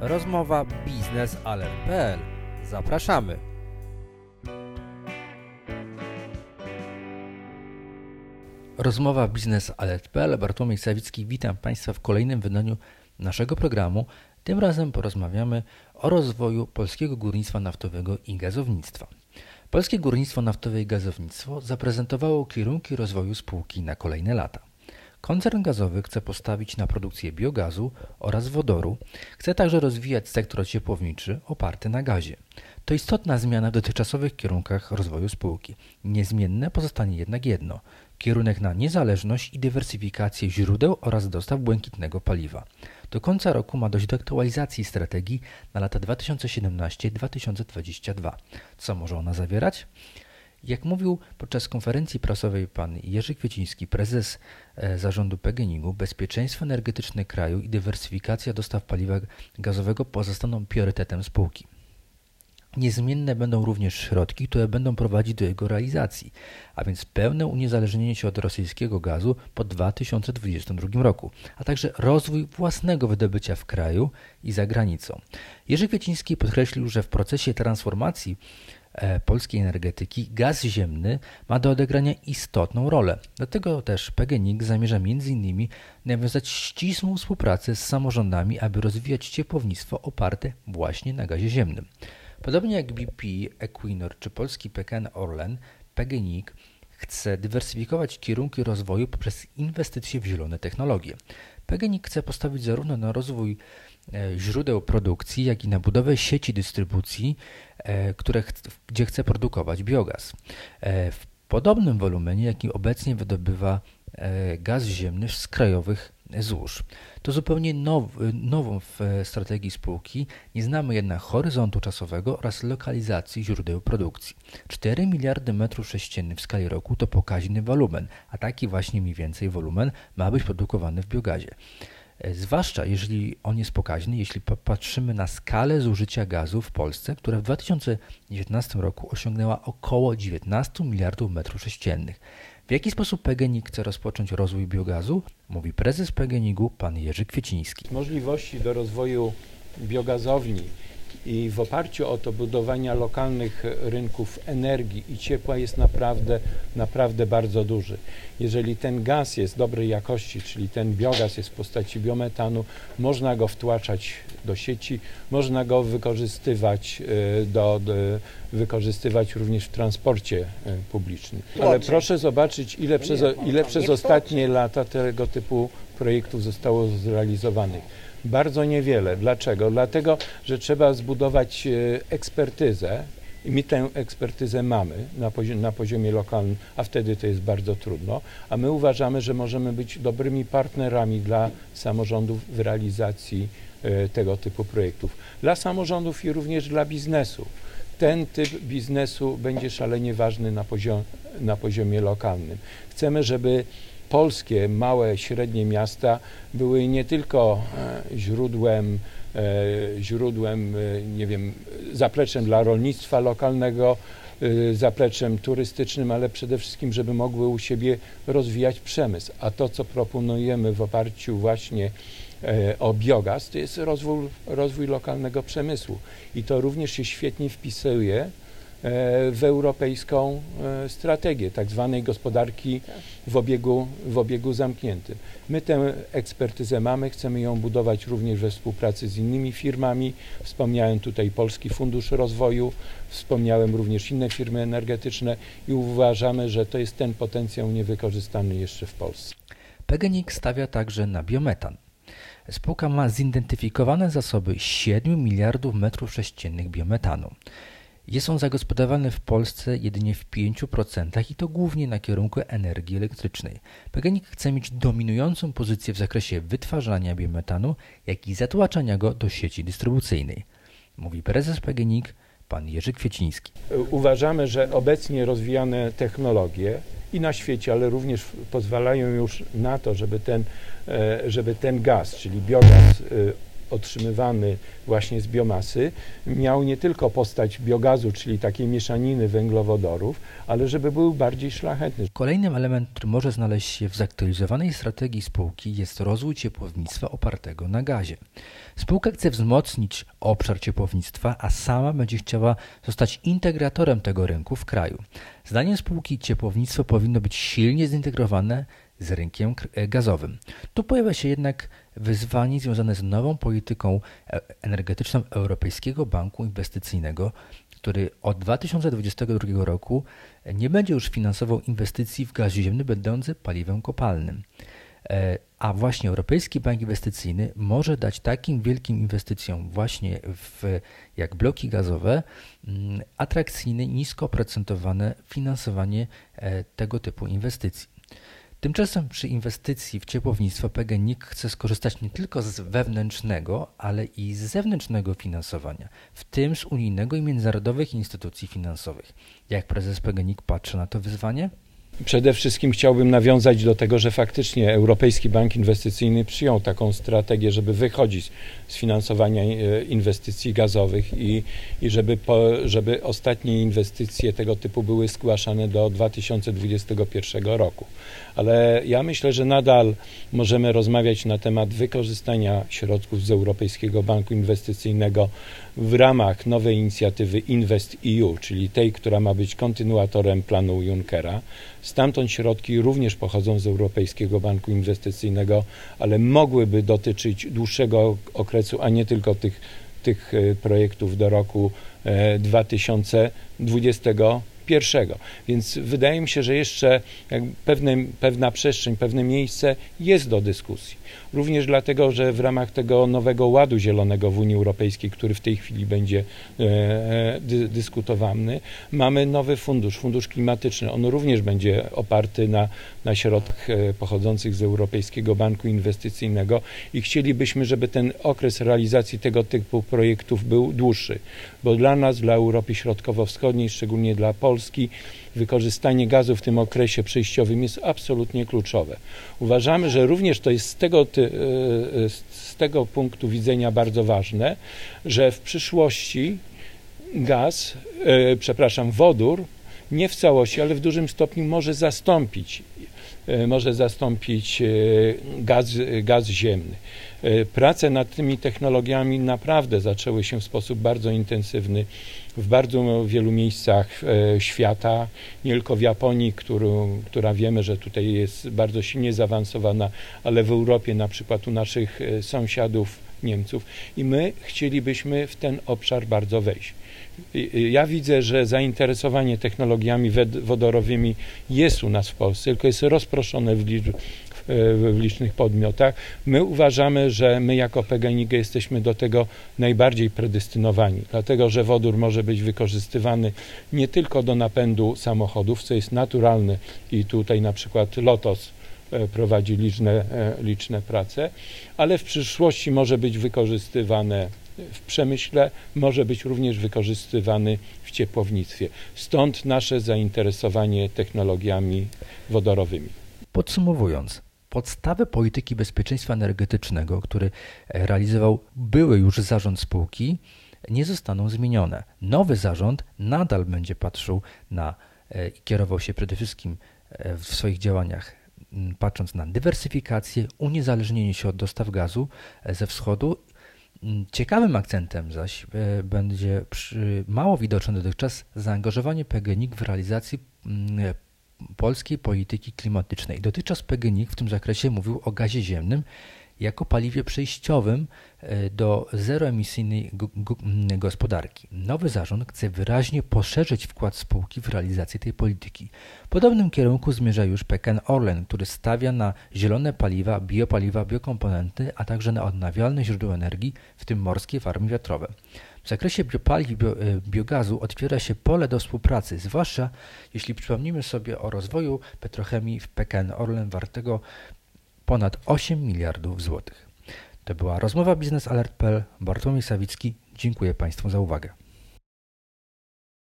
Rozmowa biznesalert.pl. Zapraszamy. Rozmowa biznesalert.pl. Bartłomiej Sawicki. Witam Państwa w kolejnym wydaniu naszego programu. Tym razem porozmawiamy o rozwoju polskiego górnictwa naftowego i gazownictwa. Polskie Górnictwo Naftowe i Gazownictwo zaprezentowało kierunki rozwoju spółki na kolejne lata. Koncern gazowy chce postawić na produkcję biogazu oraz wodoru. Chce także rozwijać sektor ciepłowniczy oparty na gazie. To istotna zmiana w dotychczasowych kierunkach rozwoju spółki. Niezmienne pozostanie jednak jedno kierunek na niezależność i dywersyfikację źródeł oraz dostaw błękitnego paliwa. Do końca roku ma dojść do aktualizacji strategii na lata 2017-2022. Co może ona zawierać? Jak mówił podczas konferencji prasowej pan Jerzy Kwieciński, prezes e, zarządu PGNiG-u, bezpieczeństwo energetyczne kraju i dywersyfikacja dostaw paliwa gazowego pozostaną priorytetem spółki. Niezmienne będą również środki, które będą prowadzić do jego realizacji, a więc pełne uniezależnienie się od rosyjskiego gazu po 2022 roku, a także rozwój własnego wydobycia w kraju i za granicą. Jerzy Kwieciński podkreślił, że w procesie transformacji polskiej energetyki gaz ziemny ma do odegrania istotną rolę. Dlatego też PGNiG zamierza m.in. nawiązać ścisłą współpracę z samorządami, aby rozwijać ciepłownictwo oparte właśnie na gazie ziemnym. Podobnie jak BP, Equinor czy polski PKN Orlen, PGNiG chce dywersyfikować kierunki rozwoju poprzez inwestycje w zielone technologie. PGNiG chce postawić zarówno na rozwój e, źródeł produkcji, jak i na budowę sieci dystrybucji, e, które gdzie chce produkować biogaz. E, w podobnym wolumenie, jaki obecnie wydobywa gaz ziemny z krajowych złóż. To zupełnie now, nową w strategii spółki, nie znamy jednak horyzontu czasowego oraz lokalizacji źródeł produkcji. 4 miliardy metrów sześciennych w skali roku to pokaźny wolumen, a taki właśnie mniej więcej wolumen ma być produkowany w biogazie. E, zwłaszcza jeżeli on jest pokaźny, jeśli popatrzymy na skalę zużycia gazu w Polsce, która w 2019 roku osiągnęła około 19 miliardów metrów sześciennych. W jaki sposób PGNiG chce rozpocząć rozwój biogazu? Mówi prezes PGNiG-u pan Jerzy Kwieciński. Możliwości do rozwoju biogazowni i w oparciu o to budowania lokalnych rynków energii i ciepła jest naprawdę, naprawdę bardzo duży. Jeżeli ten gaz jest dobrej jakości, czyli ten biogaz jest w postaci biometanu, można go wtłaczać do sieci, można go wykorzystywać, e, do, do wykorzystywać również w transporcie e, publicznym. Ale proszę zobaczyć, ile przez, ile przez ostatnie lata tego typu projektów zostało zrealizowanych bardzo niewiele. Dlaczego? Dlatego, że trzeba zbudować e, ekspertyzę i my tę ekspertyzę mamy na, poziom, na poziomie lokalnym, a wtedy to jest bardzo trudno, a my uważamy, że możemy być dobrymi partnerami dla samorządów w realizacji e, tego typu projektów. Dla samorządów i również dla biznesu. Ten typ biznesu będzie szalenie ważny na, poziom, na poziomie lokalnym. Chcemy, żeby polskie małe, średnie miasta były nie tylko e, źródłem, e, źródłem, e, nie wiem, zapleczem dla rolnictwa lokalnego, zapleczem turystycznym, ale przede wszystkim, żeby mogły u siebie rozwijać przemysł. A to, co proponujemy w oparciu właśnie o biogaz, to jest rozwój, rozwój lokalnego przemysłu. I to również się świetnie wpisuje w europejską e, strategię tak zwanej gospodarki w obiegu, w obiegu zamkniętym. My tę ekspertyzę mamy, chcemy ją budować również we współpracy z innymi firmami. Wspomniałem tutaj Polski Fundusz Rozwoju, wspomniałem również inne firmy energetyczne i uważamy, że to jest ten potencjał niewykorzystany jeszcze w Polsce. PGNiG stawia także na biometan. Spółka ma zidentyfikowane zasoby 7 miliardów metrów sześciennych biometanu. Jest on zagospodarowany w Polsce jedynie w 5% i to głównie na kierunku energii elektrycznej. PGNiG chce mieć dominującą pozycję w zakresie wytwarzania biometanu, jak i zatłaczania go do sieci dystrybucyjnej. Mówi prezes PGNiG pan Jerzy Kwieciński. Uważamy, że obecnie rozwijane technologie i na świecie, ale również pozwalają już na to, żeby ten, e, żeby ten gaz, czyli biogaz e, otrzymywany właśnie z biomasy, miał nie tylko postać biogazu, czyli takiej mieszaniny węglowodorów, ale żeby był bardziej szlachetny. Kolejnym elementem, który może znaleźć się w zaktualizowanej strategii spółki jest rozwój ciepłownictwa opartego na gazie. Spółka chce wzmocnić obszar ciepłownictwa, a sama będzie chciała zostać integratorem tego rynku w kraju. Zdaniem spółki ciepłownictwo powinno być silnie zintegrowane z rynkiem e, gazowym. Tu pojawia się jednak wyzwanie związane z nową polityką e, energetyczną Europejskiego Banku Inwestycyjnego, który od 2022 roku nie będzie już finansował inwestycji w gaz ziemny będący paliwem kopalnym. E, a właśnie Europejski Bank Inwestycyjny może dać takim wielkim inwestycjom właśnie w, jak bloki gazowe mm, atrakcyjne, nisko oprocentowane finansowanie tego typu inwestycji. Tymczasem przy inwestycji w ciepłownictwo PGNiG chce skorzystać nie tylko z wewnętrznego, ale i z zewnętrznego finansowania, w tym z unijnego i międzynarodowych instytucji finansowych. Jak prezes PGNiG patrzy na to wyzwanie? Przede wszystkim chciałbym nawiązać do tego, że faktycznie Europejski Bank Inwestycyjny przyjął taką strategię, żeby wychodzić z finansowania e, inwestycji gazowych i, i żeby, po, żeby ostatnie inwestycje tego typu były zgłaszane do 2021 roku. Ale ja myślę, że nadal możemy rozmawiać na temat wykorzystania środków z Europejskiego Banku Inwestycyjnego w ramach nowej inicjatywy Invest EU, czyli tej, która ma być kontynuatorem planu Junckera. Stamtąd środki również pochodzą z Europejskiego Banku Inwestycyjnego, ale mogłyby dotyczyć dłuższego okresu, a nie tylko tych, tych e, projektów do roku 2020 e, pierwszego. Więc wydaje mi się, że jeszcze pewne, pewna przestrzeń, pewne miejsce jest do dyskusji. Również dlatego, że w ramach tego nowego ładu zielonego w Unii Europejskiej, który w tej chwili będzie e, e, dy, dyskutowany, mamy nowy fundusz, fundusz klimatyczny. On również będzie oparty na, na środkach e, pochodzących z Europejskiego Banku Inwestycyjnego i chcielibyśmy, żeby ten okres realizacji tego typu projektów był dłuższy, bo dla nas, dla Europy Środkowo-Wschodniej, szczególnie dla Polski, wykorzystanie gazu w tym okresie przejściowym jest absolutnie kluczowe. Uważamy, że również to jest z tego, e, e, z tego punktu widzenia bardzo ważne, że w przyszłości gaz, e, przepraszam, wodór nie w całości, ale w dużym stopniu może zastąpić może zastąpić gaz, gaz ziemny. Prace nad tymi technologiami naprawdę zaczęły się w sposób bardzo intensywny w bardzo wielu miejscach e, świata, nie tylko w Japonii, którą, która wiemy, że tutaj jest bardzo silnie zaawansowana, ale w Europie, na przykład u naszych e, sąsiadów Niemców i my chcielibyśmy w ten obszar bardzo wejść. Ja widzę, że zainteresowanie technologiami wodorowymi jest u nas w Polsce, tylko jest rozproszone w, w licznych podmiotach. My uważamy, że my jako PGNiG jesteśmy do tego najbardziej predestynowani, dlatego że wodór może być wykorzystywany nie tylko do napędu samochodów, co jest naturalne i tutaj na przykład Lotos prowadzi liczne, e, liczne prace, ale w przyszłości może być wykorzystywane w przemyśle, może być również wykorzystywany w ciepłownictwie. Stąd nasze zainteresowanie technologiami wodorowymi. Podsumowując, Podstawy polityki bezpieczeństwa energetycznego, który realizował były już zarząd spółki, nie zostaną zmienione. Nowy zarząd nadal będzie patrzył na e, i kierował się przede wszystkim e, w swoich działaniach patrząc na dywersyfikację, uniezależnienie się od dostaw gazu e, ze wschodu. Ciekawym akcentem zaś będzie przy mało widoczne dotychczas zaangażowanie PGNiG w realizacji polskiej polityki klimatycznej. Dotychczas PGNiG w tym zakresie mówił o gazie ziemnym jako paliwie przejściowym e, do zeroemisyjnej gospodarki. Nowy zarząd chce wyraźnie poszerzyć wkład spółki w realizację tej polityki. W podobnym kierunku zmierza już PKN Orlen, który stawia na zielone paliwa, biopaliwa, biokomponenty, a także na odnawialne źródła energii, w tym morskie farmy wiatrowe. W zakresie biopaliw bio, y, biogazu otwiera się pole do współpracy, zwłaszcza jeśli przypomnimy sobie o rozwoju petrochemii w PKN Orlen wartego ponad 8 miliardów złotych. To była rozmowa Biznes Alert.pl. Bartłomiej Sawicki. Dziękuję Państwu za uwagę.